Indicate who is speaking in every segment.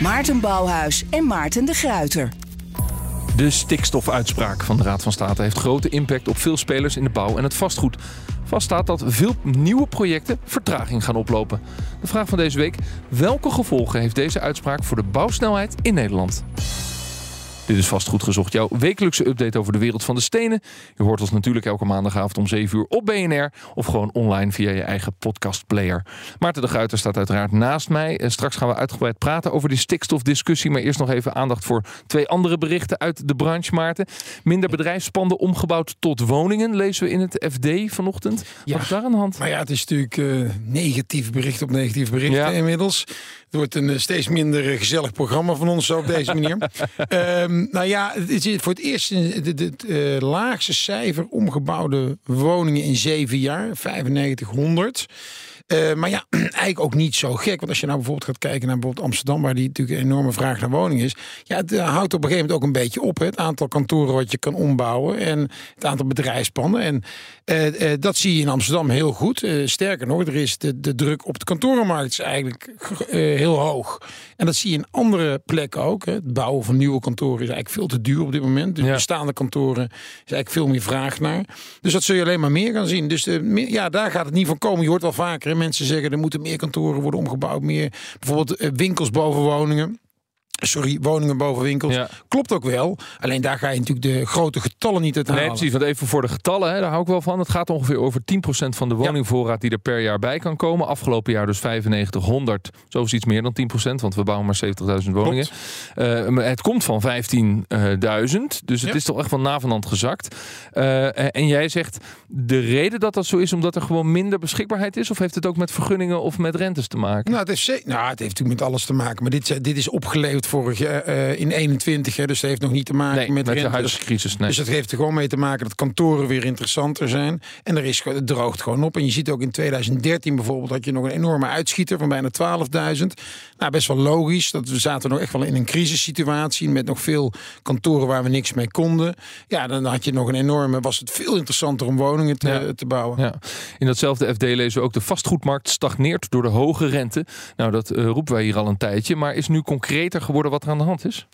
Speaker 1: Maarten Bouwhuis en Maarten de Gruiter.
Speaker 2: De stikstofuitspraak van de Raad van State heeft grote impact op veel spelers in de bouw en het vastgoed. Vast staat dat veel nieuwe projecten vertraging gaan oplopen. De vraag van deze week: welke gevolgen heeft deze uitspraak voor de bouwsnelheid in Nederland? Dit is vast goed gezocht, jouw wekelijkse update over de wereld van de stenen. Je hoort ons natuurlijk elke maandagavond om 7 uur op BNR of gewoon online via je eigen podcastplayer. Maarten de Guiter staat uiteraard naast mij. En straks gaan we uitgebreid praten over die stikstofdiscussie. Maar eerst nog even aandacht voor twee andere berichten uit de branche, Maarten. Minder bedrijfspanden omgebouwd tot woningen, lezen we in het FD vanochtend. Ja, Wat is daar aan de hand?
Speaker 3: Maar ja, het is natuurlijk uh, negatief bericht op negatief bericht ja. inmiddels. Het wordt een eh, steeds minder gezellig programma van ons op deze manier. um, nou ja, het is voor het eerst het uh, laagste cijfer omgebouwde woningen in zeven jaar, 9500. Uh, maar ja, eigenlijk ook niet zo gek. Want als je nou bijvoorbeeld gaat kijken naar bijvoorbeeld Amsterdam, waar die natuurlijk een enorme vraag naar woningen is. Ja, het uh, houdt op een gegeven moment ook een beetje op. Hè? Het aantal kantoren wat je kan ombouwen en het aantal bedrijfspanden. En uh, dat zie je in Amsterdam heel goed. sterker nog, er is de, de druk op de kantorenmarkt is eigenlijk heel hoog. En dat zie je in andere plekken ook. Hè? Het bouwen van nieuwe kantoren is eigenlijk veel te duur op dit moment. De ja. bestaande kantoren is eigenlijk veel meer vraag naar. Dus dat zul je alleen maar meer gaan zien. Dus de, ja, daar gaat het niet van komen. Je hoort wel vaker mensen zeggen er moeten meer kantoren worden omgebouwd, meer bijvoorbeeld winkels boven woningen. Sorry, woningen boven winkels. Ja. Klopt ook wel. Alleen daar ga je natuurlijk de grote getallen niet uit halen.
Speaker 2: Nee, precies. Want even voor de getallen, hè, daar hou ik wel van. Het gaat ongeveer over 10% van de woningvoorraad die er per jaar bij kan komen. Afgelopen jaar dus 9500. Zo is iets meer dan 10%, want we bouwen maar 70.000 woningen. Uh, het komt van 15.000. Dus het is toch echt van na van hand gezakt. Uh, en jij zegt, de reden dat dat zo is, omdat er gewoon minder beschikbaarheid is? Of heeft het ook met vergunningen of met rentes te maken?
Speaker 3: Nou, het, is, nou, het heeft natuurlijk met alles te maken. Maar dit, dit is opgeleverd vorig jaar uh, in 21. Hè, dus dat heeft nog niet te maken
Speaker 2: nee,
Speaker 3: met,
Speaker 2: met de. Nee.
Speaker 3: Dus dat heeft er gewoon mee te maken dat kantoren weer interessanter zijn. En er is, het droogt gewoon op. En je ziet ook in 2013 bijvoorbeeld dat je nog een enorme uitschieter van bijna 12.000. Nou, best wel logisch. Dat we zaten nog echt wel in een crisissituatie met nog veel kantoren waar we niks mee konden. Ja, dan had je nog een enorme. Was het veel interessanter om woningen te,
Speaker 2: ja.
Speaker 3: te bouwen.
Speaker 2: Ja. In datzelfde FD lezen we ook de vastgoedmarkt stagneert door de hoge rente. Nou, dat uh, roepen wij hier al een tijdje, maar is nu concreter geworden wat er aan de hand is?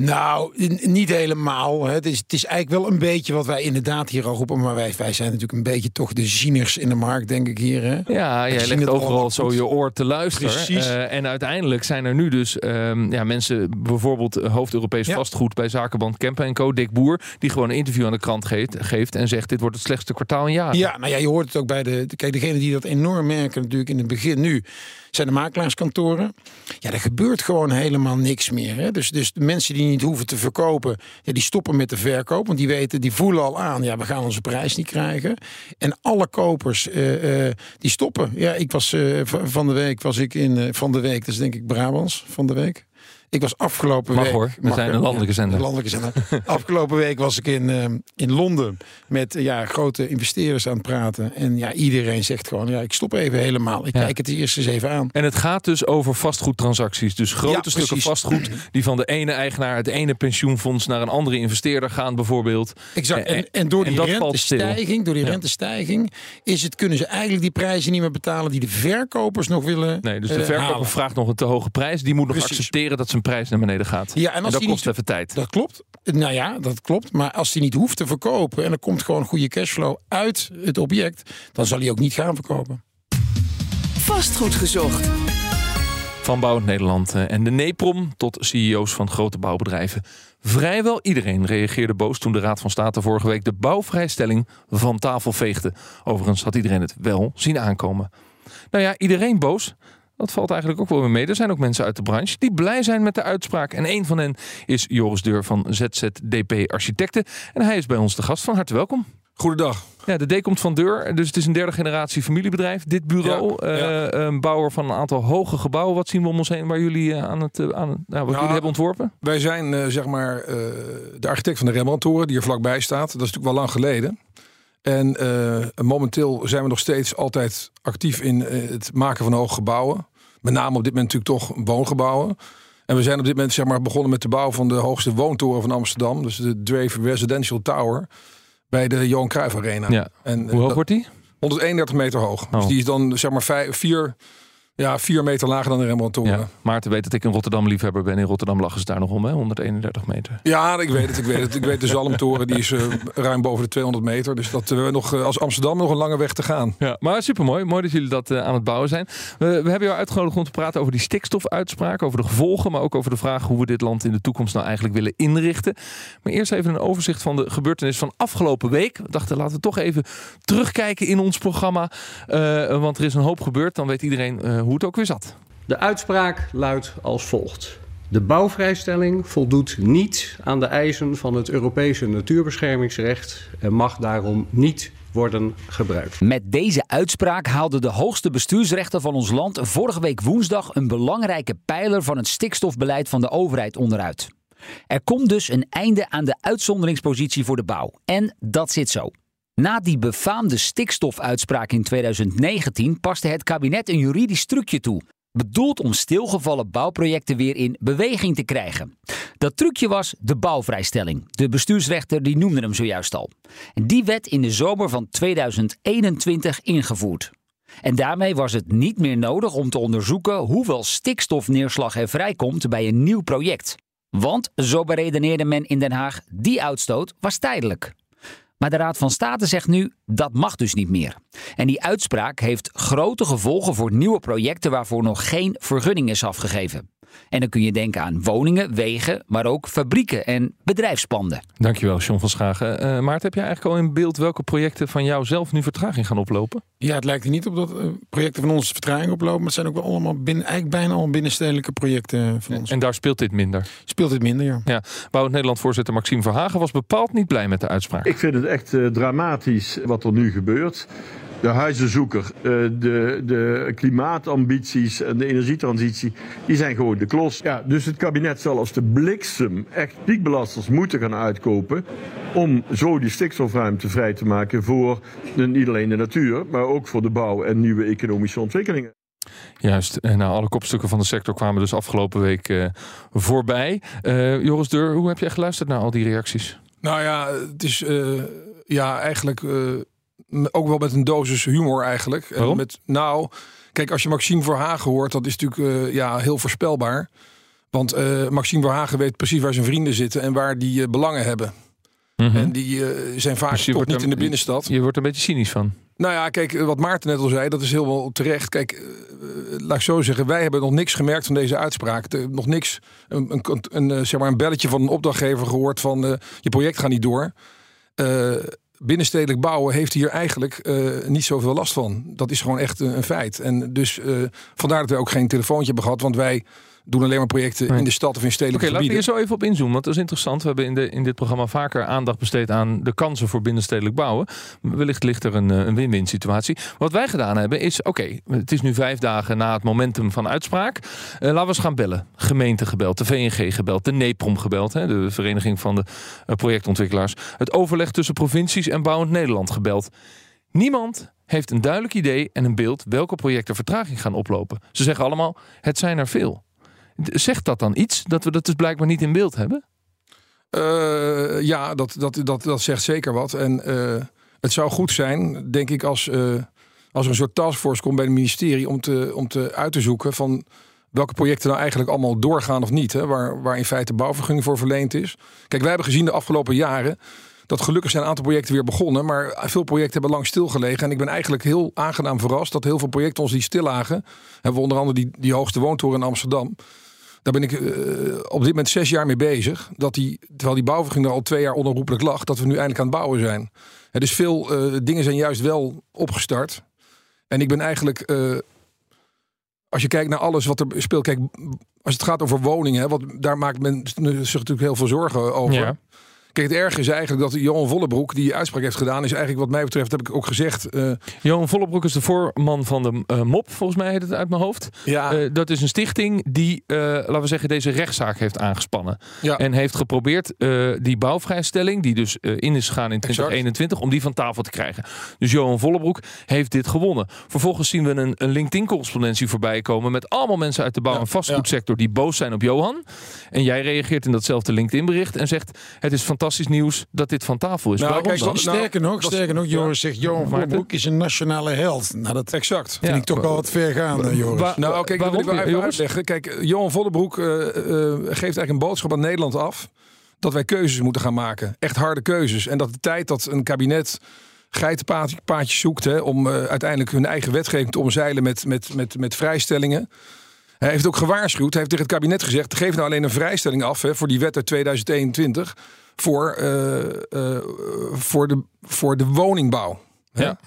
Speaker 3: Nou, niet helemaal. Het is, het is eigenlijk wel een beetje wat wij inderdaad hier al roepen. Maar wij, wij zijn natuurlijk een beetje toch de zieners in de markt, denk ik hier. Hè?
Speaker 2: Ja, jij legt overal zo je oor te luisteren. Precies. Uh, en uiteindelijk zijn er nu dus um, ja, mensen, bijvoorbeeld hoofd-Europees ja. vastgoed bij Zakenband Kempen Co. Dick Boer, die gewoon een interview aan de krant geeft, geeft en zegt: Dit wordt het slechtste kwartaal in jaren.
Speaker 3: Ja, nou ja, je hoort het ook bij de. Kijk, degene die dat enorm merken, natuurlijk in het begin nu zijn de makelaarskantoren. Ja, er gebeurt gewoon helemaal niks meer. Hè? Dus, dus de mensen die niet hoeven te verkopen, ja, die stoppen met de verkoop. Want die weten, die voelen al aan, ja, we gaan onze prijs niet krijgen. En alle kopers, uh, uh, die stoppen. Ja, ik was uh, van de week, was ik in, van de week, dat is denk ik Brabants, van de week. Ik was afgelopen
Speaker 2: Mag
Speaker 3: week.
Speaker 2: hoor, we zijn een landelijke zender.
Speaker 3: Een landelijke zender. afgelopen week was ik in, uh, in Londen met ja, grote investeerders aan het praten. En ja, iedereen zegt gewoon: ja, ik stop even helemaal. Ik ja. kijk het eerst eens even aan.
Speaker 2: En het gaat dus over vastgoedtransacties. Dus grote ja, stukken vastgoed die van de ene eigenaar, het ene pensioenfonds naar een andere investeerder gaan, bijvoorbeeld.
Speaker 3: Exact. En, en door die en rentestijging, door die rentestijging, is het, kunnen ze eigenlijk die prijzen niet meer betalen die de verkopers nog willen.
Speaker 2: Nee, dus de uh, verkoper
Speaker 3: halen.
Speaker 2: vraagt nog een te hoge prijs. Die moet nog Precies. accepteren dat ze prijs naar beneden gaat.
Speaker 3: Ja, en, als
Speaker 2: en dat
Speaker 3: die
Speaker 2: kost
Speaker 3: niet,
Speaker 2: even tijd.
Speaker 3: Dat klopt. Nou ja, dat klopt. Maar als hij niet hoeft te verkopen en er komt gewoon goede cashflow uit het object, dan zal hij ook niet gaan verkopen.
Speaker 1: Vastgoed gezocht.
Speaker 2: Van Bouwend Nederland en de NEPROM tot CEO's van grote bouwbedrijven. Vrijwel iedereen reageerde boos toen de Raad van State vorige week de bouwvrijstelling van tafel veegde. Overigens had iedereen het wel zien aankomen. Nou ja, iedereen boos. Dat valt eigenlijk ook wel weer mee. Er zijn ook mensen uit de branche die blij zijn met de uitspraak. En een van hen is Joris Deur van ZZDP Architecten. En hij is bij ons de gast. Van harte welkom.
Speaker 4: Goedendag.
Speaker 2: Ja, de D komt van deur. Dus het is een derde generatie familiebedrijf. Dit bureau,
Speaker 4: Ja, ja.
Speaker 2: eh, een bouwer van een aantal hoge gebouwen. Wat zien we om ons heen waar jullie eh, aan het, eh, aan, nou, wat jullie hebben ontworpen?
Speaker 4: Wij zijn zeg maar de architect van de Rembrandtoren die er vlakbij staat. Dat is natuurlijk wel lang geleden. En momenteel zijn we nog steeds altijd actief in het maken van hoge gebouwen. Met name op dit moment natuurlijk toch woongebouwen. En we zijn op dit moment zeg maar, begonnen met de bouw van de hoogste woontoren van Amsterdam. Dus de Drave Residential Tower bij de Johan Cruijff Arena.
Speaker 2: Ja.
Speaker 4: En, eh,
Speaker 2: Hoe hoog
Speaker 4: dat-
Speaker 2: wordt die?
Speaker 4: 131 meter hoog.
Speaker 2: Oh.
Speaker 4: Dus die is dan zeg maar vijf, vier, ja, vier meter lager dan de Rembrandtoren.
Speaker 2: Ja. Maarten weet dat ik een Rotterdam liefhebber ben. In Rotterdam lachen ze daar nog om, hè? 131 meter.
Speaker 4: Ja, ik weet het, ik weet het. Ik weet de Zalmtoren, die is eh, ruim boven de 200 meter. Dus dat we hebben nog eh, als Amsterdam nog een lange weg te gaan.
Speaker 2: Ja, maar supermooi. Mooi dat jullie dat eh, aan het bouwen zijn. We, we hebben jou uitgenodigd om te praten over die stikstofuitspraak, over de gevolgen, maar ook over de vraag hoe we dit land in de toekomst nou eigenlijk willen inrichten. Maar eerst even een overzicht van de gebeurtenissen van afgelopen week. We dachten, laten we toch even terugkijken in ons programma. Eh, want er is een hoop gebeurd. Dan weet iedereen eh, hoe het ook weer zat.
Speaker 5: De uitspraak luidt als volgt. De bouwvrijstelling voldoet niet aan de eisen van het Europese natuurbeschermingsrecht en mag daarom niet worden gebruikt.
Speaker 6: Met deze uitspraak haalde de hoogste bestuursrechter van ons land vorige week woensdag een belangrijke pijler van het stikstofbeleid van de overheid onderuit. Er komt dus een einde aan de uitzonderingspositie voor de bouw. En dat zit zo. Na die befaamde stikstofuitspraak in 2019 paste het kabinet een juridisch trucje toe. Bedoeld om stilgevallen bouwprojecten weer in beweging te krijgen. Dat trucje was de bouwvrijstelling. De bestuursrechter die noemde hem zojuist al. En die werd in de zomer van 2021 ingevoerd. En daarmee was het niet meer nodig om te onderzoeken hoeveel stikstofneerslag er vrijkomt bij een nieuw project. Want, zo beredeneerde men in Den Haag, die uitstoot was tijdelijk. Maar de Raad van State zegt nu dat mag dus niet meer. En die uitspraak heeft grote gevolgen voor nieuwe projecten waarvoor nog geen vergunning is afgegeven. En dan kun je denken aan woningen, wegen, maar ook fabrieken en bedrijfspanden.
Speaker 2: Dankjewel, John van Schagen. Eh Maarten, heb jij eigenlijk al in beeld welke projecten van jou zelf nu vertraging gaan oplopen?
Speaker 3: Ja, het lijkt er niet op dat eh, projecten van ons vertraging oplopen. Maar het zijn ook wel allemaal binnen, eigenlijk bijna al binnenstedelijke projecten van ons.
Speaker 2: En daar speelt dit minder.
Speaker 3: Speelt het minder, ja.
Speaker 2: Ja, Bouwend Nederland-voorzitter Maxime Verhagen was bepaald niet blij met de uitspraak.
Speaker 7: Ik vind het echt eh, dramatisch wat er nu gebeurt. De huizenzoeker, eh, de, de klimaatambities en de energietransitie, die zijn gewoon de klos. Ja, dus het kabinet zal als de bliksem echt piekbelasters moeten gaan uitkopen om zo die stikstofruimte vrij te maken voor de, niet alleen de natuur, maar ook voor de bouw en nieuwe economische ontwikkelingen.
Speaker 2: Juist, en nou, alle kopstukken van de sector kwamen dus afgelopen week eh, voorbij. Eh, Joris Deur, hoe heb jij geluisterd naar al die reacties?
Speaker 4: Nou ja, het is eh, ja, eigenlijk eh, ook wel met een dosis humor eigenlijk. En
Speaker 2: Waarom?
Speaker 4: Met, nou, kijk, als je Maxime Verhagen hoort, dat is natuurlijk eh, ja, heel voorspelbaar. Want eh, Maxime Verhagen weet precies waar zijn vrienden zitten en waar die eh, belangen hebben. En die zijn vaak
Speaker 2: Dus
Speaker 4: toch niet
Speaker 2: er-
Speaker 4: in de binnenstad.
Speaker 2: Je wordt er een beetje cynisch van.
Speaker 4: Nou ja, kijk, wat Maarten net al zei, dat is heel wel terecht. Kijk, laat ik zo zeggen, wij hebben nog niks gemerkt van deze uitspraak. De- nog niks, een, een, een, zeg maar een belletje van een opdrachtgever gehoord van je project gaat niet door. Binnenstedelijk bouwen heeft hier eigenlijk eh, niet zoveel last van. Dat is gewoon echt een, een feit. En dus eh, vandaar dat we ook geen telefoontje hebben gehad, want wij doen alleen maar projecten
Speaker 2: Nee.
Speaker 4: in de stad of in
Speaker 2: Oké,
Speaker 4: stedelijke
Speaker 2: laten we hier zo even op inzoomen, want dat is interessant. We hebben in, de, in dit programma vaker aandacht besteed aan de kansen voor binnenstedelijk bouwen. Wellicht ligt er een, eh, een win-win situatie. Wat wij gedaan hebben is, oké, het is nu vijf dagen na het momentum van uitspraak. Eh, laten we eens gaan bellen. Gemeente gebeld, de VNG gebeld, de NEPROM gebeld, hè, de Vereniging van de eh, Projectontwikkelaars. Het overleg tussen provincies en Bouwend Nederland gebeld. Niemand heeft een duidelijk idee en een beeld welke projecten vertraging gaan oplopen. Ze zeggen allemaal, het zijn er veel. Zegt dat dan iets dat we dat dus blijkbaar niet in beeld hebben?
Speaker 4: Eh, ja, dat, dat, dat, dat zegt zeker wat. En eh, het zou goed zijn, denk ik, als, eh, als er een soort taskforce komt bij het ministerie om te, om te uit te zoeken van welke projecten nou eigenlijk allemaal doorgaan of niet. Hè, waar, waar in feite bouwvergunning voor verleend is. Kijk, wij hebben gezien de afgelopen jaren dat gelukkig zijn een aantal projecten weer begonnen. Maar veel projecten hebben lang stilgelegen. En ik ben eigenlijk heel aangenaam verrast dat heel veel projecten ons die stil lagen. Hebben we onder andere die, die hoogste woontoren in Amsterdam. Daar ben ik eh, op dit moment zes jaar mee bezig. Dat die, terwijl die bouwvergunning er al twee jaar onherroepelijk lag, dat we nu eindelijk aan het bouwen zijn. Hè, dus veel eh, dingen zijn juist wel opgestart. En ik ben eigenlijk, eh, als je kijkt naar alles wat er speelt, kijk, als het gaat over woningen, wat, daar maakt men zich natuurlijk heel veel zorgen over.
Speaker 2: Ja.
Speaker 4: Kijk, het erg is eigenlijk dat Johan Vollebroek die uitspraak heeft gedaan, is eigenlijk wat mij betreft, heb ik ook gezegd. Uh,
Speaker 2: Johan Vollebroek is de voorman van de uh, MOP, volgens mij heet het uit mijn hoofd.
Speaker 4: Ja.
Speaker 2: Uh, dat is een stichting die, laten we zeggen, deze rechtszaak heeft aangespannen.
Speaker 4: Ja.
Speaker 2: En heeft geprobeerd die bouwvrijstelling, die dus in is gegaan in 2021, om die van tafel te krijgen. Dus Johan Vollebroek heeft dit gewonnen. Vervolgens zien we een, een LinkedIn-correspondentie voorbij komen met allemaal mensen uit de bouw- en vastgoedsector die boos zijn op Johan. En jij reageert in datzelfde LinkedIn-bericht en zegt: Het is fantastisch nieuws dat dit van tafel is.
Speaker 4: Nou,
Speaker 2: Waarom
Speaker 4: kijk,
Speaker 2: dan?
Speaker 4: dat-
Speaker 3: sterker nog, sterker nog, Joris zegt Johan? Voorbroek is een nationale held. Nou, dat
Speaker 4: exact.
Speaker 3: vind
Speaker 2: Ja.
Speaker 3: ik toch wel wat ver gaan, eh, Joris.
Speaker 4: Nou, kijk, dat wil ik wel
Speaker 2: waarom,
Speaker 4: even
Speaker 2: Joris?
Speaker 4: uitleggen. Kijk, Johan Vollebroek eh, eh, geeft eigenlijk een boodschap aan Nederland af. Dat wij keuzes moeten gaan maken. Echt harde keuzes. En dat de tijd dat een kabinet geitenpaadjes zoekt... Hè, om eh, uiteindelijk hun eigen wetgeving te omzeilen met, met, met, met vrijstellingen... Hij heeft ook gewaarschuwd. Hij heeft tegen het kabinet gezegd: geef nou alleen een vrijstelling af hè, voor die wet uit 2021 voor, eh, eh, voor, de, voor de woningbouw.
Speaker 2: Ja.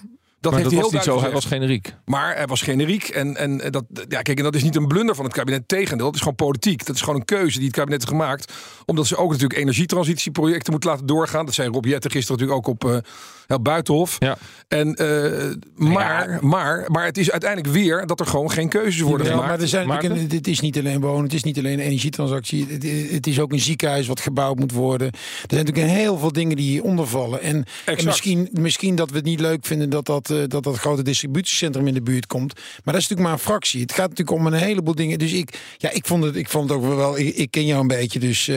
Speaker 4: Dat
Speaker 2: Maar
Speaker 4: heeft
Speaker 2: dat
Speaker 4: hij
Speaker 2: was niet zo,
Speaker 4: duidelijk
Speaker 2: hij was
Speaker 4: gezegd.
Speaker 2: generiek.
Speaker 4: Maar hij was generiek. En, en dat, ja, kijk, en dat is niet een blunder van het kabinet. Tegendeel, dat is gewoon politiek. Dat is gewoon een keuze die het kabinet heeft gemaakt. Omdat ze ook natuurlijk energietransitieprojecten moeten laten doorgaan. Dat zei Rob Jetten gisteren natuurlijk ook op eh heel Buitenhof.
Speaker 2: Ja.
Speaker 4: En, eh, maar, maar, maar het is uiteindelijk weer dat er gewoon geen keuzes worden
Speaker 3: Ja,
Speaker 4: gemaakt.
Speaker 3: maar er zijn een- het is niet alleen wonen, het is niet alleen een energietransactie. Het, het is ook een ziekenhuis wat gebouwd moet worden. Er zijn natuurlijk heel veel dingen die hieronder vallen. En, en misschien, misschien dat we het niet leuk vinden dat dat, dat dat grote distributiecentrum in de buurt komt. Maar dat is natuurlijk maar een fractie. Het gaat natuurlijk om een heleboel dingen. Dus ik, ja, ik, vond, het, ik vond het ook wel. Ik, ken jou een beetje. Dus eh,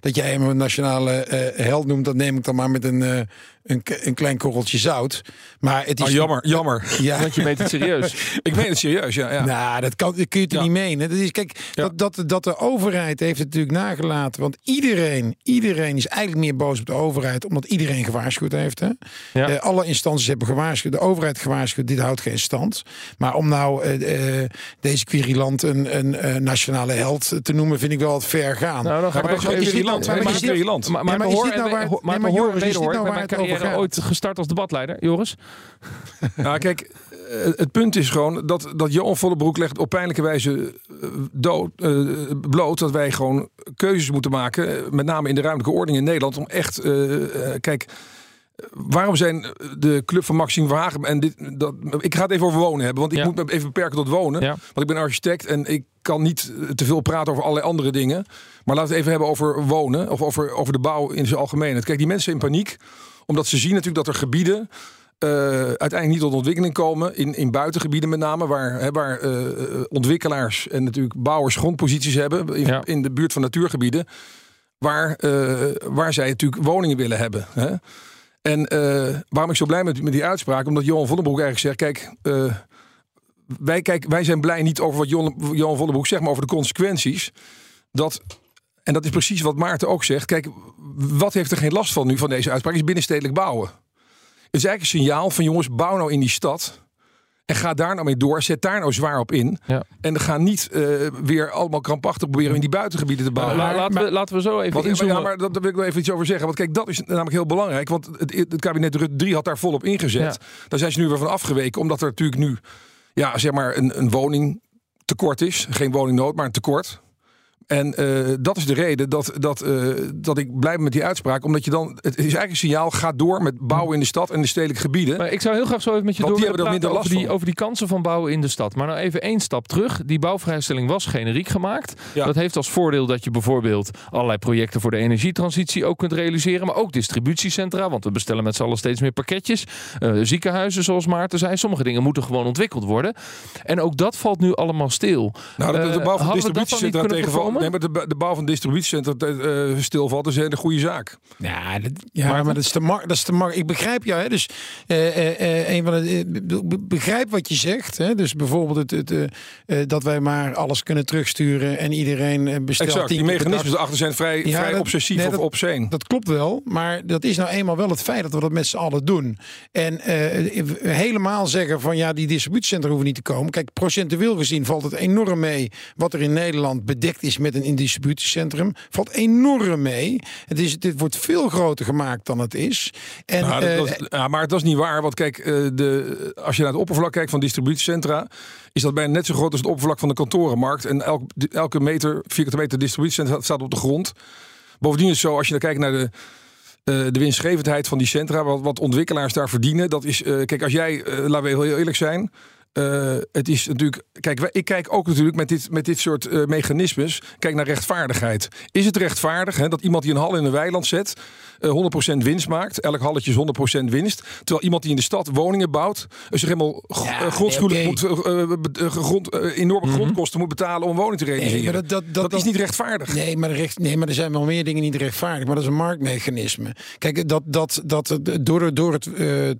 Speaker 3: dat jij hem een nationale eh, held noemt, dat neem ik dan maar met een, eh, een, een klein korreltje zout. Maar het is.
Speaker 4: Oh, jammer, jammer.
Speaker 3: Ja.
Speaker 2: Want je meent het serieus.
Speaker 4: Ik meen het serieus, ja. ja.
Speaker 3: Nou, dat, kan, dat kun je toch
Speaker 4: Ja.
Speaker 3: niet menen. Dat is, kijk,
Speaker 4: Ja.
Speaker 3: dat, dat, dat de overheid heeft het natuurlijk nagelaten. Want iedereen, iedereen is eigenlijk meer boos op de overheid. Omdat iedereen gewaarschuwd heeft. Hè?
Speaker 2: Ja.
Speaker 3: Eh, alle instanties hebben gewaarschuwd. De overheid gewaarschuwd. Dit houdt geen stand. Maar om nou eh, eh, deze querilant een, een eh, nationale held te noemen... vind ik wel wat ver gaan.
Speaker 2: Nou, dan ga
Speaker 4: maar
Speaker 2: ik toch
Speaker 4: is dit
Speaker 2: even
Speaker 4: nou-
Speaker 2: hier
Speaker 4: maar
Speaker 2: land.
Speaker 4: is dit nou-
Speaker 2: Maar, maar,
Speaker 3: Ja, maar
Speaker 2: maar,
Speaker 3: is
Speaker 2: hoor,
Speaker 3: dit nou waar het-
Speaker 2: maar, maar
Speaker 3: maar
Speaker 2: carrière ooit gestart als debatleider. Joris?
Speaker 4: Nou, kijk, eh, het punt is gewoon dat, dat Johan Vollebroek legt op pijnlijke wijze eh, dood, eh, bloot dat wij gewoon keuzes moeten maken, met name in de ruimtelijke ordening in Nederland, om echt, kijk, waarom zijn de club van Maxime Verhagen en dit, dat, ik ga het even over wonen hebben, want ik
Speaker 2: Ja.
Speaker 4: moet me even beperken tot wonen,
Speaker 2: Ja.
Speaker 4: want ik ben architect en ik kan niet te veel praten over allerlei andere dingen, maar laten we het even hebben over wonen of over, over de bouw in zijn algemeenheid. Kijk, die mensen in paniek, omdat ze zien natuurlijk dat er gebieden eh, uiteindelijk niet tot ontwikkeling komen. In, in buitengebieden met name, waar, hè, waar eh, ontwikkelaars en natuurlijk bouwers grondposities hebben. In,
Speaker 2: Ja.
Speaker 4: in de buurt van natuurgebieden. Waar, eh, waar zij natuurlijk woningen willen hebben. Hè. En eh, waarom ik zo blij ben met die uitspraak, omdat Johan Vollebroek eigenlijk zegt: kijk. eh, wij, kijk, wij zijn blij niet over wat Johan, Johan Vollebroek zegt, maar over de consequenties. Dat, en dat is precies wat Maarten ook zegt. Kijk, wat heeft er geen last van nu van deze uitspraak? Is binnenstedelijk bouwen. Het is eigenlijk een signaal van jongens, bouw nou in die stad. En ga daar nou mee door. Zet daar nou zwaar op in.
Speaker 2: Ja.
Speaker 4: En ga niet eh, weer allemaal krampachtig proberen in die buitengebieden te bouwen.
Speaker 2: La- laten, we, laten we zo even
Speaker 4: Want,
Speaker 2: inzoomen.
Speaker 4: ja, maar dat, daar wil ik wel even iets over zeggen. Want kijk, dat is namelijk heel belangrijk. Want het, het kabinet Rutte 3 had daar volop ingezet.
Speaker 2: Ja.
Speaker 4: Daar zijn ze nu weer van afgeweken. Omdat er natuurlijk nu ja, zeg maar een, een woning tekort is. Geen woningnood, maar een tekort. En eh, dat is de reden dat, dat, eh, dat ik blij ben met die uitspraak. Omdat je dan, het is eigenlijk een signaal, ga door met bouwen in de stad en de stedelijke gebieden.
Speaker 2: Maar ik zou heel graag zo even met je door willen
Speaker 4: er
Speaker 2: praten over
Speaker 4: last
Speaker 2: die, over die kansen van bouwen in de stad. Maar nou even één stap terug. Die bouwvrijstelling was generiek gemaakt.
Speaker 4: Ja.
Speaker 2: Dat heeft als voordeel dat je bijvoorbeeld allerlei projecten voor de energietransitie ook kunt realiseren. Maar ook distributiecentra, want we bestellen met z'n allen steeds meer pakketjes. Eh, ziekenhuizen, zoals Maarten zei. Sommige dingen moeten gewoon ontwikkeld worden. En ook dat valt nu allemaal stil.
Speaker 4: Nou, de, de bouw van
Speaker 2: dat
Speaker 4: distributiecentra
Speaker 2: kunnen
Speaker 4: Nee, maar de, de bouw van distributiecentra eh, stilvalt is een hele goede zaak.
Speaker 3: Ja, dat, ja maar, dat is te mak- dat is mak- Ik begrijp jou, hè? Dus eh, eh, eh, een van de, be- be- begrijp wat je zegt. Hè? Dus bijvoorbeeld het, het, dat wij maar alles kunnen terugsturen en iedereen bestelt.
Speaker 4: Exact. Die mechanismes erachter zijn vrij,
Speaker 3: Ja,
Speaker 4: vrij
Speaker 3: dat-
Speaker 4: obsessief
Speaker 3: nee,
Speaker 4: of
Speaker 3: dat-
Speaker 4: obscene.
Speaker 3: Dat klopt wel, maar dat is nou eenmaal wel het feit dat we dat met z'n allen doen. En eh, helemaal zeggen van ja, die distributiecentra hoeven niet te komen. Kijk, procentueel gezien valt het enorm mee wat er in Nederland bedekt is met een distributiecentrum. Valt enorm mee. Het is, dit wordt veel groter gemaakt dan het is. En,
Speaker 4: Nou, dat-
Speaker 3: eh,
Speaker 4: dat ja, maar dat is niet waar. Want kijk, eh, de, als je naar het oppervlak kijkt van distributiecentra, is dat bijna net zo groot als het oppervlak van de kantorenmarkt. En elk, elke meter, vierkante meter distributiecentrum staat op de grond. Bovendien is het zo, als je dan kijkt naar de, de winstgevendheid van die centra, wat, wat ontwikkelaars daar verdienen. Dat is, kijk, als jij, laten we heel eerlijk zijn, uh, het is natuurlijk. Kijk, ik kijk ook natuurlijk met dit, met dit soort uh, mechanismes. Kijk naar rechtvaardigheid. Is het rechtvaardig hè, dat iemand die een hal in een weiland zet. Uh, eh, 100% winst maakt. Elk halletje is 100% winst. Terwijl iemand die in de stad woningen bouwt. zich helemaal ja, grondschuwelijk moet. grond, enorme mm -hmm. grondkosten moet betalen om een woning te realiseren. Nee, dat, dat, dat, dat, is niet rechtvaardig.
Speaker 3: Nee maar, recht, nee, maar er zijn wel meer dingen niet rechtvaardig. Maar dat is een marktmechanisme. Kijk, dat, dat, dat, door, door het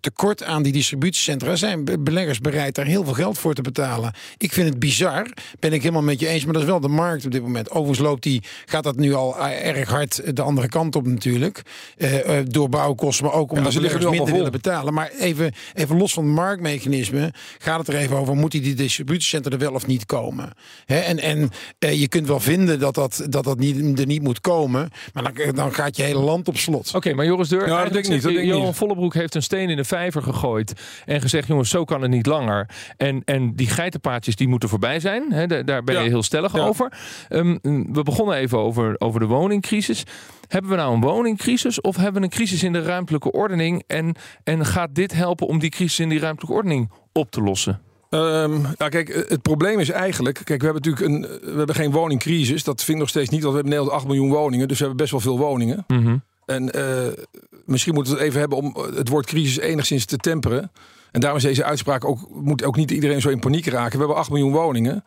Speaker 3: tekort aan die distributiecentra. zijn beleggers bereid daar heel veel geld voor te betalen. Ik vind het bizar, ben ik helemaal met je eens, maar dat is wel de markt op dit moment. Overigens loopt die, gaat dat nu al erg hard de andere kant op natuurlijk. Uh, door bouwkosten, maar ook omdat ja, ze liggen minder willen betalen. Maar even, even los van het marktmechanisme gaat het er even over, moet die, die distributiecentra er wel of niet komen? Hè? En, en uh, je kunt wel vinden dat dat, dat, dat niet, er niet moet komen, maar dan, dan gaat je hele land op slot.
Speaker 2: Oké, maar Joris Deur, ja, dat denk ik niet. Dat Johan Vollebroek heeft een steen in de vijver gegooid en gezegd, jongens, zo kan het niet langer. En, en die geitenpaadjes die moeten voorbij zijn. Hè, daar ben je heel stellig over. Um, we begonnen even over, over de woningcrisis. Hebben we nou een woningcrisis of hebben we een crisis in de ruimtelijke ordening? En, en gaat dit helpen om die crisis in die ruimtelijke ordening op te lossen?
Speaker 4: Um, ja, kijk, het probleem is eigenlijk. Kijk, we hebben natuurlijk een, we hebben geen woningcrisis. Dat vind ik nog steeds niet, want we hebben Nederland 8 miljoen woningen. Dus we hebben best wel veel woningen.
Speaker 2: Mm
Speaker 4: En uh, misschien moeten we het even hebben om het woord crisis enigszins te temperen. En daarom is deze uitspraak ook, moet ook niet iedereen zo in paniek raken. We hebben 8 miljoen woningen.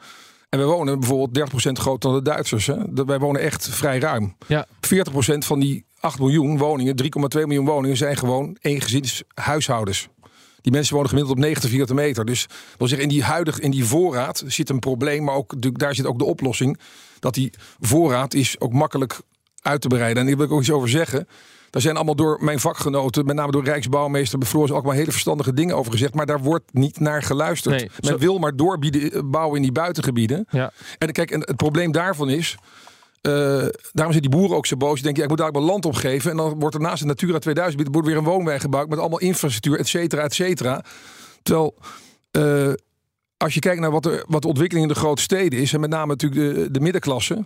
Speaker 4: En we wonen bijvoorbeeld 30% groter dan de Duitsers. Hè? Wij wonen echt vrij ruim.
Speaker 2: Ja.
Speaker 4: 40% van die 8 miljoen woningen, 3,2 miljoen woningen, zijn gewoon eengezinshuishoudens. Die mensen wonen gemiddeld op 90 vierkante meter. Dus wil zeggen, in die huidige, in die voorraad zit een probleem, maar ook daar zit ook de oplossing. Dat die voorraad is ook makkelijk uit te bereiden. En daar wil ik ook iets over zeggen. Daar zijn allemaal door mijn vakgenoten, met name door Rijksbouwmeester Bevloors, ook maar hele verstandige dingen over gezegd. Maar daar wordt niet naar geluisterd. Nee, Men wil maar doorbieden, eh, bouwen in die buitengebieden.
Speaker 2: Ja.
Speaker 4: En kijk, en het probleem daarvan is. Uh, daarom zijn die boeren ook zo boos. Die denken, ja, ik moet daar mijn land opgeven. En dan wordt er naast de Natura 2000 wordt weer een woonweg gebouwd met allemaal infrastructuur, et cetera, et cetera. Terwijl, uh, als je kijkt naar wat, er, wat de ontwikkeling in de grote steden is, en met name natuurlijk de, de middenklasse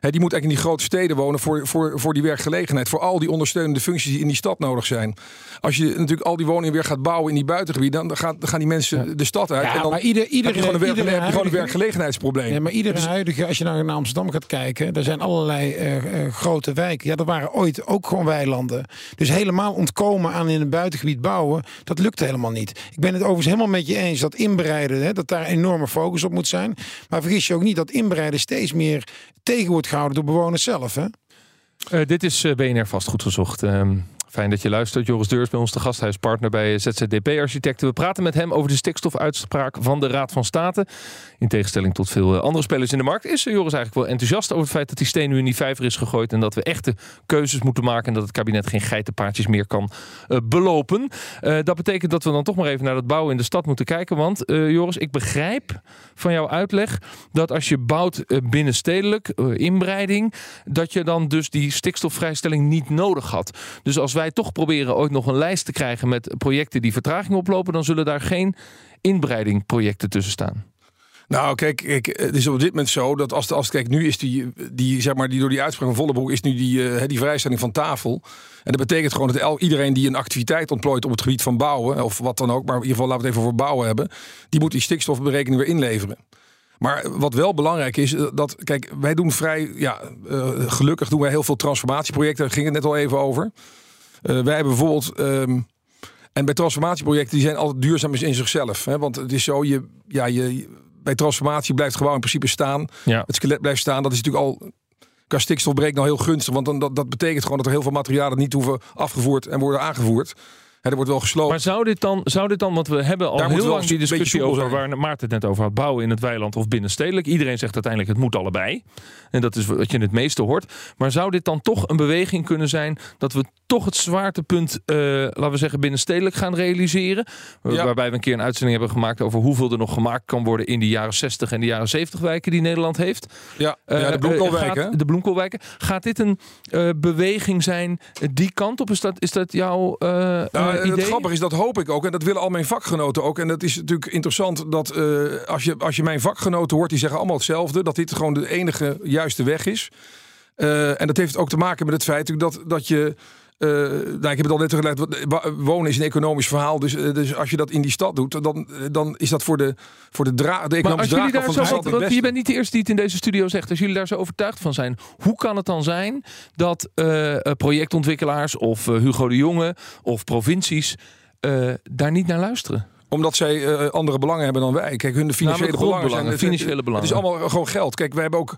Speaker 4: die moet eigenlijk in die grote steden wonen voor, voor, voor die werkgelegenheid. Voor al die ondersteunende functies die in die stad nodig zijn. Als je natuurlijk al die woningen weer gaat bouwen in die buitengebieden, dan, gaan, dan gaan die mensen de stad uit.
Speaker 3: Ja,
Speaker 4: en dan
Speaker 3: maar ieder, ieder,
Speaker 4: heb je gewoon een, werk, gewoon een werkgelegenheidsprobleem.
Speaker 3: Ja, maar iedere huidige, als je naar, naar Amsterdam gaat kijken, er zijn allerlei uh, grote wijken. Ja, dat waren ooit ook gewoon weilanden. Dus helemaal ontkomen aan in een buitengebied bouwen, dat lukt helemaal niet. Ik ben het overigens helemaal met je eens dat inbreiden, hè, dat daar enorme focus op moet zijn. Maar vergis je ook niet dat inbreiden steeds meer tegen wordt gehouden door bewoners zelf. Hè?
Speaker 2: Uh, dit is uh, BNR vastgoed gezocht. Uh, Fijn dat je luistert. Joris Deurs bij ons de gasthuispartner bij ZZDP Architecten. We praten met hem over de stikstofuitspraak van de Raad van State. In tegenstelling tot veel eh, andere spelers in de markt is Joris eigenlijk wel enthousiast over het feit dat die steen nu in die vijver is gegooid en dat we echte keuzes moeten maken en dat het kabinet geen geitenpaardjes meer kan uh, belopen. Uh, dat betekent dat we dan toch maar even naar het bouwen in de stad moeten kijken. Want Joris, ik begrijp van jouw uitleg dat als je bouwt binnenstedelijk, inbreiding, dat je dan dus die stikstofvrijstelling niet nodig had. Dus als wij toch proberen ooit nog een lijst te krijgen met projecten die vertraging oplopen, dan zullen daar geen inbreidingprojecten tussen staan.
Speaker 4: Nou, kijk, kijk, het is op dit moment zo dat als, als kijk, nu is die, die, zeg maar, die door die uitspraak van Vollebroek is nu die, uh, die vrijstelling van tafel. En dat betekent gewoon dat iedereen die een activiteit ontplooit op het gebied van bouwen, of wat dan ook, maar in ieder geval laten we het even voor bouwen hebben, die moet die stikstofberekening weer inleveren. Maar wat wel belangrijk is, eh, dat, kijk, wij doen vrij, ja, uh, gelukkig doen wij heel veel transformatieprojecten, daar ging het net al even over. Uh, wij hebben bijvoorbeeld. Um, en bij transformatieprojecten die zijn altijd duurzaam in zichzelf. Hè? Want het is zo, je, ja, je, bij transformatie blijft gewoon in principe staan.
Speaker 2: Ja.
Speaker 4: Het skelet blijft staan. Dat is natuurlijk al qua stikstof breekt nou heel gunstig. Want dan, dat, dat betekent gewoon dat er heel veel materialen niet hoeven afgevoerd en worden aangevoerd er wordt wel gesloopt.
Speaker 2: Maar zou dit dan, zou dit dan want we hebben al heel lang die discussie over waar Maarten het net over had, bouwen in het weiland of binnenstedelijk. Iedereen zegt uiteindelijk het moet allebei. En dat is wat je het meeste hoort. Maar zou dit dan toch een beweging kunnen zijn dat we toch het zwaartepunt, uh, laten we zeggen, binnenstedelijk gaan realiseren? Waarbij we een keer een uitzending hebben gemaakt over hoeveel er nog gemaakt kan worden in die jaren 60 en de jaren 70 wijken die Nederland heeft.
Speaker 4: Ja, uh, ja de bloemkoolwijken.
Speaker 2: Uh, de bloemkoolwijken. Gaat dit een beweging zijn die kant op? Is dat, is dat jouw nou,
Speaker 4: uh, het grappige is, dat hoop ik ook. En dat willen al mijn vakgenoten ook. En dat is natuurlijk interessant dat uh, als, je, als je mijn vakgenoten hoort, die zeggen allemaal hetzelfde. Dat dit gewoon de enige juiste weg is. Uh, en dat heeft ook te maken met het feit dat, dat je Uh, nou, ik heb het al net gelegd. Wonen is een economisch verhaal. Dus, uh, dus als je dat in die stad doet, dan, dan is dat voor de, voor de, dra de economische
Speaker 2: maar als
Speaker 4: jullie
Speaker 2: daar zo, want Je bent niet de eerste die het in deze studio zegt. Als jullie daar zo overtuigd van zijn, hoe kan het dan zijn dat uh, projectontwikkelaars of Hugo de Jonge of provincies daar niet naar luisteren?
Speaker 4: Omdat zij uh, andere belangen hebben dan wij. Kijk, hun financiële belangen zijn...
Speaker 2: Financiële belangen.
Speaker 4: Het is allemaal gewoon geld. Kijk, wij hebben ook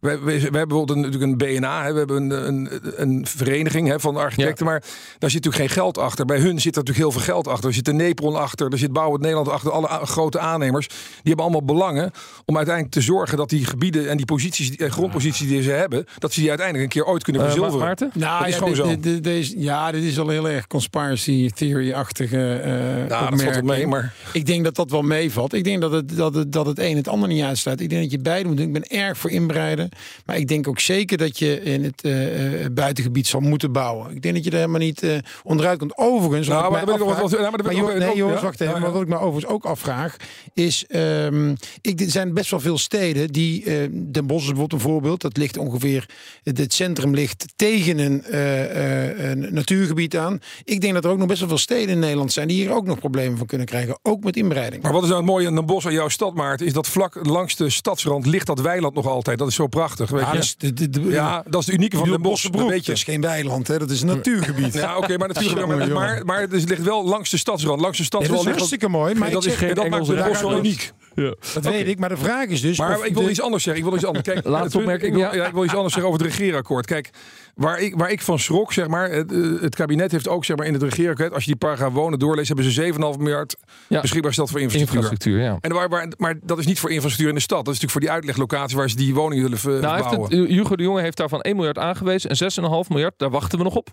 Speaker 4: we, we, we, hebben bijvoorbeeld een, natuurlijk een BNA, hè, we hebben een, een, een vereniging hè, van architecten, maar daar zit natuurlijk geen geld achter. Bij hun zit er natuurlijk heel veel geld achter. Er zit de Nepron achter, er zit Bouwend Nederland achter, alle grote aannemers. Die hebben allemaal belangen om uiteindelijk te zorgen dat die gebieden en die posities, die, grondposities die ze hebben, dat ze die uiteindelijk een keer ooit kunnen eh, verzilveren. Uh,
Speaker 2: Maarten?
Speaker 3: Nou,
Speaker 4: dat is
Speaker 3: ja,
Speaker 4: gewoon
Speaker 3: dit,
Speaker 4: zo.
Speaker 3: Dit, dit, ja, dit is al heel erg conspiracy theory-achtige uh,
Speaker 4: nou, dat valt wel mee, maar...
Speaker 3: Ik denk dat dat wel meevalt. Ik denk dat het, dat, het, dat het een het ander niet uitsluit. Ik denk dat je beide moet doen. Ik ben erg voor inbreiden, maar ik denk ook zeker dat je in het uh, buitengebied zal moeten bouwen. Ik denk dat je er helemaal niet uh, onderuit komt. Overigens,
Speaker 4: nou, maar,
Speaker 3: afvraag,
Speaker 4: wat, wat, nou, maar,
Speaker 3: maar
Speaker 4: ook,
Speaker 3: nee, jongens,
Speaker 4: ja?
Speaker 3: wacht even.
Speaker 4: Ja,
Speaker 3: maar wat ik me overigens ook afvraag is, um, ik, er zijn best wel veel steden die, uh, Den Bosch is bijvoorbeeld een voorbeeld, dat ligt ongeveer, het centrum ligt tegen een, een natuurgebied aan. Ik denk dat er ook nog best wel veel steden in Nederland zijn die hier ook nog problemen van kunnen krijgen, ook met inbreiding.
Speaker 4: Maar wat is nou het mooie aan Den Bosch en jouw stad, Maarten, is dat vlak langs de stadsrand ligt dat weiland nog altijd. Dat is zo prachtig. Weet
Speaker 3: ja,
Speaker 4: je?
Speaker 3: Dus de, de, de,
Speaker 4: ja, dat is het unieke van Den Bosch.
Speaker 3: Broek,
Speaker 4: weet je.
Speaker 3: Dat is geen weiland, hè? dat is een natuurgebied.
Speaker 4: Ja, oké, okay, maar natuurlijk. Maar, maar, maar het ligt wel langs de stadsrand. Langs de stadsrand
Speaker 3: nee, dat is hartstikke mooi. Maar
Speaker 4: dat, is geen dat maakt Den Bosch wel uniek.
Speaker 3: Ja. Dat weet ik, maar de vraag is dus.
Speaker 4: Maar ik wil de... iets anders zeggen. Ik wil iets anders. Kijk,
Speaker 2: Laatste opmerking.
Speaker 4: Ik wil, ja, ik wil iets anders zeggen over het regeerakkoord. Kijk, waar ik, waar ik van schrok, zeg maar. Het, het kabinet heeft ook, zeg maar, in het regeerakkoord. Als je die paragraaf wonen doorleest, hebben ze 7,5 miljard ja. beschikbaar gesteld voor infrastructuur.
Speaker 2: infrastructuur ja.
Speaker 4: En waar, waar, maar dat is niet voor infrastructuur in de stad. Dat is natuurlijk voor die uitleglocatie waar ze die woningen willen
Speaker 2: nou,
Speaker 4: bouwen.
Speaker 2: Heeft het, Hugo de Jonge heeft daarvan 1 miljard aangewezen en 6,5 miljard, daar wachten we nog op.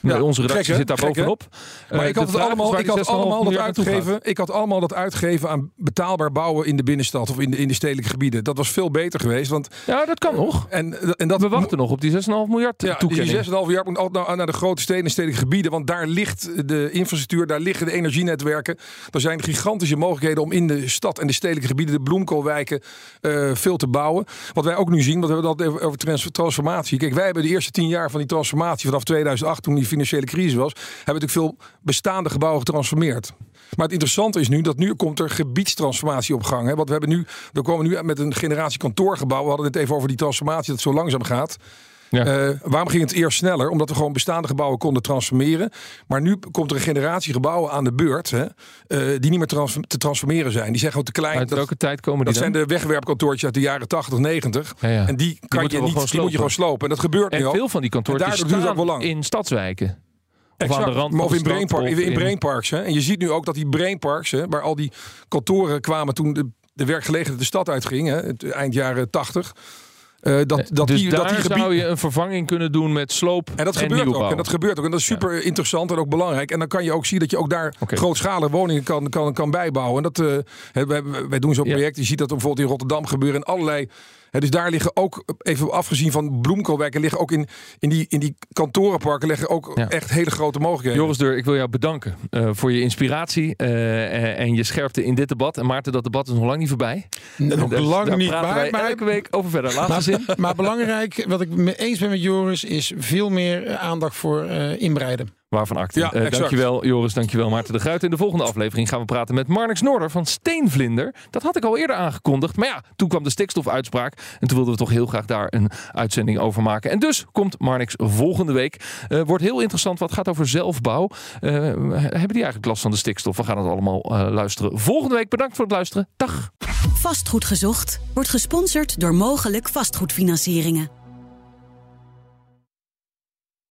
Speaker 2: Ja, onze redactie
Speaker 4: gek,
Speaker 2: zit daar
Speaker 4: gek,
Speaker 2: bovenop.
Speaker 4: Maar
Speaker 2: uh,
Speaker 4: ik had, het allemaal, ik had allemaal dat uitgeven. Ik had allemaal dat uitgeven aan betaalbaar bouwen in de binnenstad of in de, in de stedelijke gebieden. Dat was veel beter geweest. Want,
Speaker 2: ja, dat kan nog.
Speaker 4: En, en dat,
Speaker 2: we wachten nog op die 6,5 miljard.
Speaker 4: Ja, die 6,5 miljard moet altijd naar, naar de grote steden en stedelijke gebieden. Want daar ligt de infrastructuur, daar liggen de energienetwerken. Er zijn gigantische mogelijkheden om in de stad en de stedelijke gebieden, de bloemkoolwijken, uh, veel te bouwen. Wat wij ook nu zien, want we hebben het over transformatie. Kijk, wij hebben de eerste tien jaar van die transformatie vanaf 2008, toen die financiële crisis was, hebben natuurlijk veel bestaande gebouwen getransformeerd. Maar het interessante is nu dat nu komt er gebiedstransformatie op gang. Hè? Want we hebben nu, we komen nu met een generatie kantoorgebouwen. We hadden het even over die transformatie dat het zo langzaam gaat. Ja. Uh, waarom ging het eerst sneller? Omdat we gewoon bestaande gebouwen konden transformeren. Maar nu komt er een generatie gebouwen aan de beurt. Hè, uh, die niet meer trans te transformeren zijn. Die zijn gewoon te klein.
Speaker 2: Uit welke tijd komen die
Speaker 4: Dat
Speaker 2: dan?
Speaker 4: zijn de wegwerpkantoortjes uit de jaren 80, 90.
Speaker 2: Ja, ja.
Speaker 4: En die, kan je, niet, die moet je gewoon slopen. En dat gebeurt
Speaker 2: en
Speaker 4: nu al.
Speaker 2: veel van die kantoortjes staan
Speaker 4: ook wel lang.
Speaker 2: in stadswijken.
Speaker 4: Exact.
Speaker 2: Of aan de rand
Speaker 4: maar of
Speaker 2: van
Speaker 4: in,
Speaker 2: de stad,
Speaker 4: brainpark,
Speaker 2: of
Speaker 4: in,
Speaker 2: in-
Speaker 4: brainparks. Hè? En je ziet nu ook dat die brainparks, hè, waar al die kantoren kwamen toen de, de werkgelegenheid de stad uitging, hè, het, eind jaren 80. eh, dat, dat
Speaker 2: dus
Speaker 4: die,
Speaker 2: daar
Speaker 4: dat die gebied,
Speaker 2: zou je een vervanging kunnen doen met sloop
Speaker 4: en dat gebeurt
Speaker 2: nieuwbouw.
Speaker 4: ook. En dat gebeurt ook. En dat is super interessant en ook belangrijk. En dan kan je ook zien dat je ook daar grootschalige woningen kan, kan, kan bijbouwen. En dat, eh, hè, wij, wij doen zo'n
Speaker 2: Ja.
Speaker 4: project. Je ziet dat bijvoorbeeld in Rotterdam gebeuren. En allerlei. Dus daar liggen ook, even afgezien van bloemkoolwerken, liggen ook in, in, die, in die kantorenparken liggen ook
Speaker 2: Ja.
Speaker 4: echt hele grote mogelijkheden.
Speaker 2: Joris Deur, ik wil jou bedanken eh, voor je inspiratie eh, en je scherpte in dit debat. En Maarten, dat debat is nog lang niet voorbij.
Speaker 3: Nog
Speaker 2: Dus
Speaker 3: lang
Speaker 2: daar
Speaker 3: niet
Speaker 2: praten
Speaker 3: bij.
Speaker 2: wij
Speaker 3: Maar,
Speaker 2: elke week over verder. Laatste zin.
Speaker 3: maar belangrijk, wat ik me eens ben met Joris, is veel meer eh, aandacht voor eh, inbreiden.
Speaker 2: Waarvan acte.
Speaker 4: Ja,
Speaker 2: Eh,
Speaker 4: exact.
Speaker 2: dankjewel Joris, dankjewel Maarten de Gruit. In de volgende aflevering gaan we praten met Marnix Noorder van Steenvlinder. Dat had ik al eerder aangekondigd. Maar ja, toen kwam de stikstofuitspraak. En toen wilden we toch heel graag daar een uitzending over maken. En dus komt Marnix volgende week. Eh, wordt heel interessant wat gaat over zelfbouw. Eh, hebben die eigenlijk last van de stikstof? We gaan het allemaal eh, luisteren. Volgende week bedankt voor het luisteren. Dag.
Speaker 8: Vastgoed gezocht wordt gesponsord door mogelijk vastgoedfinancieringen.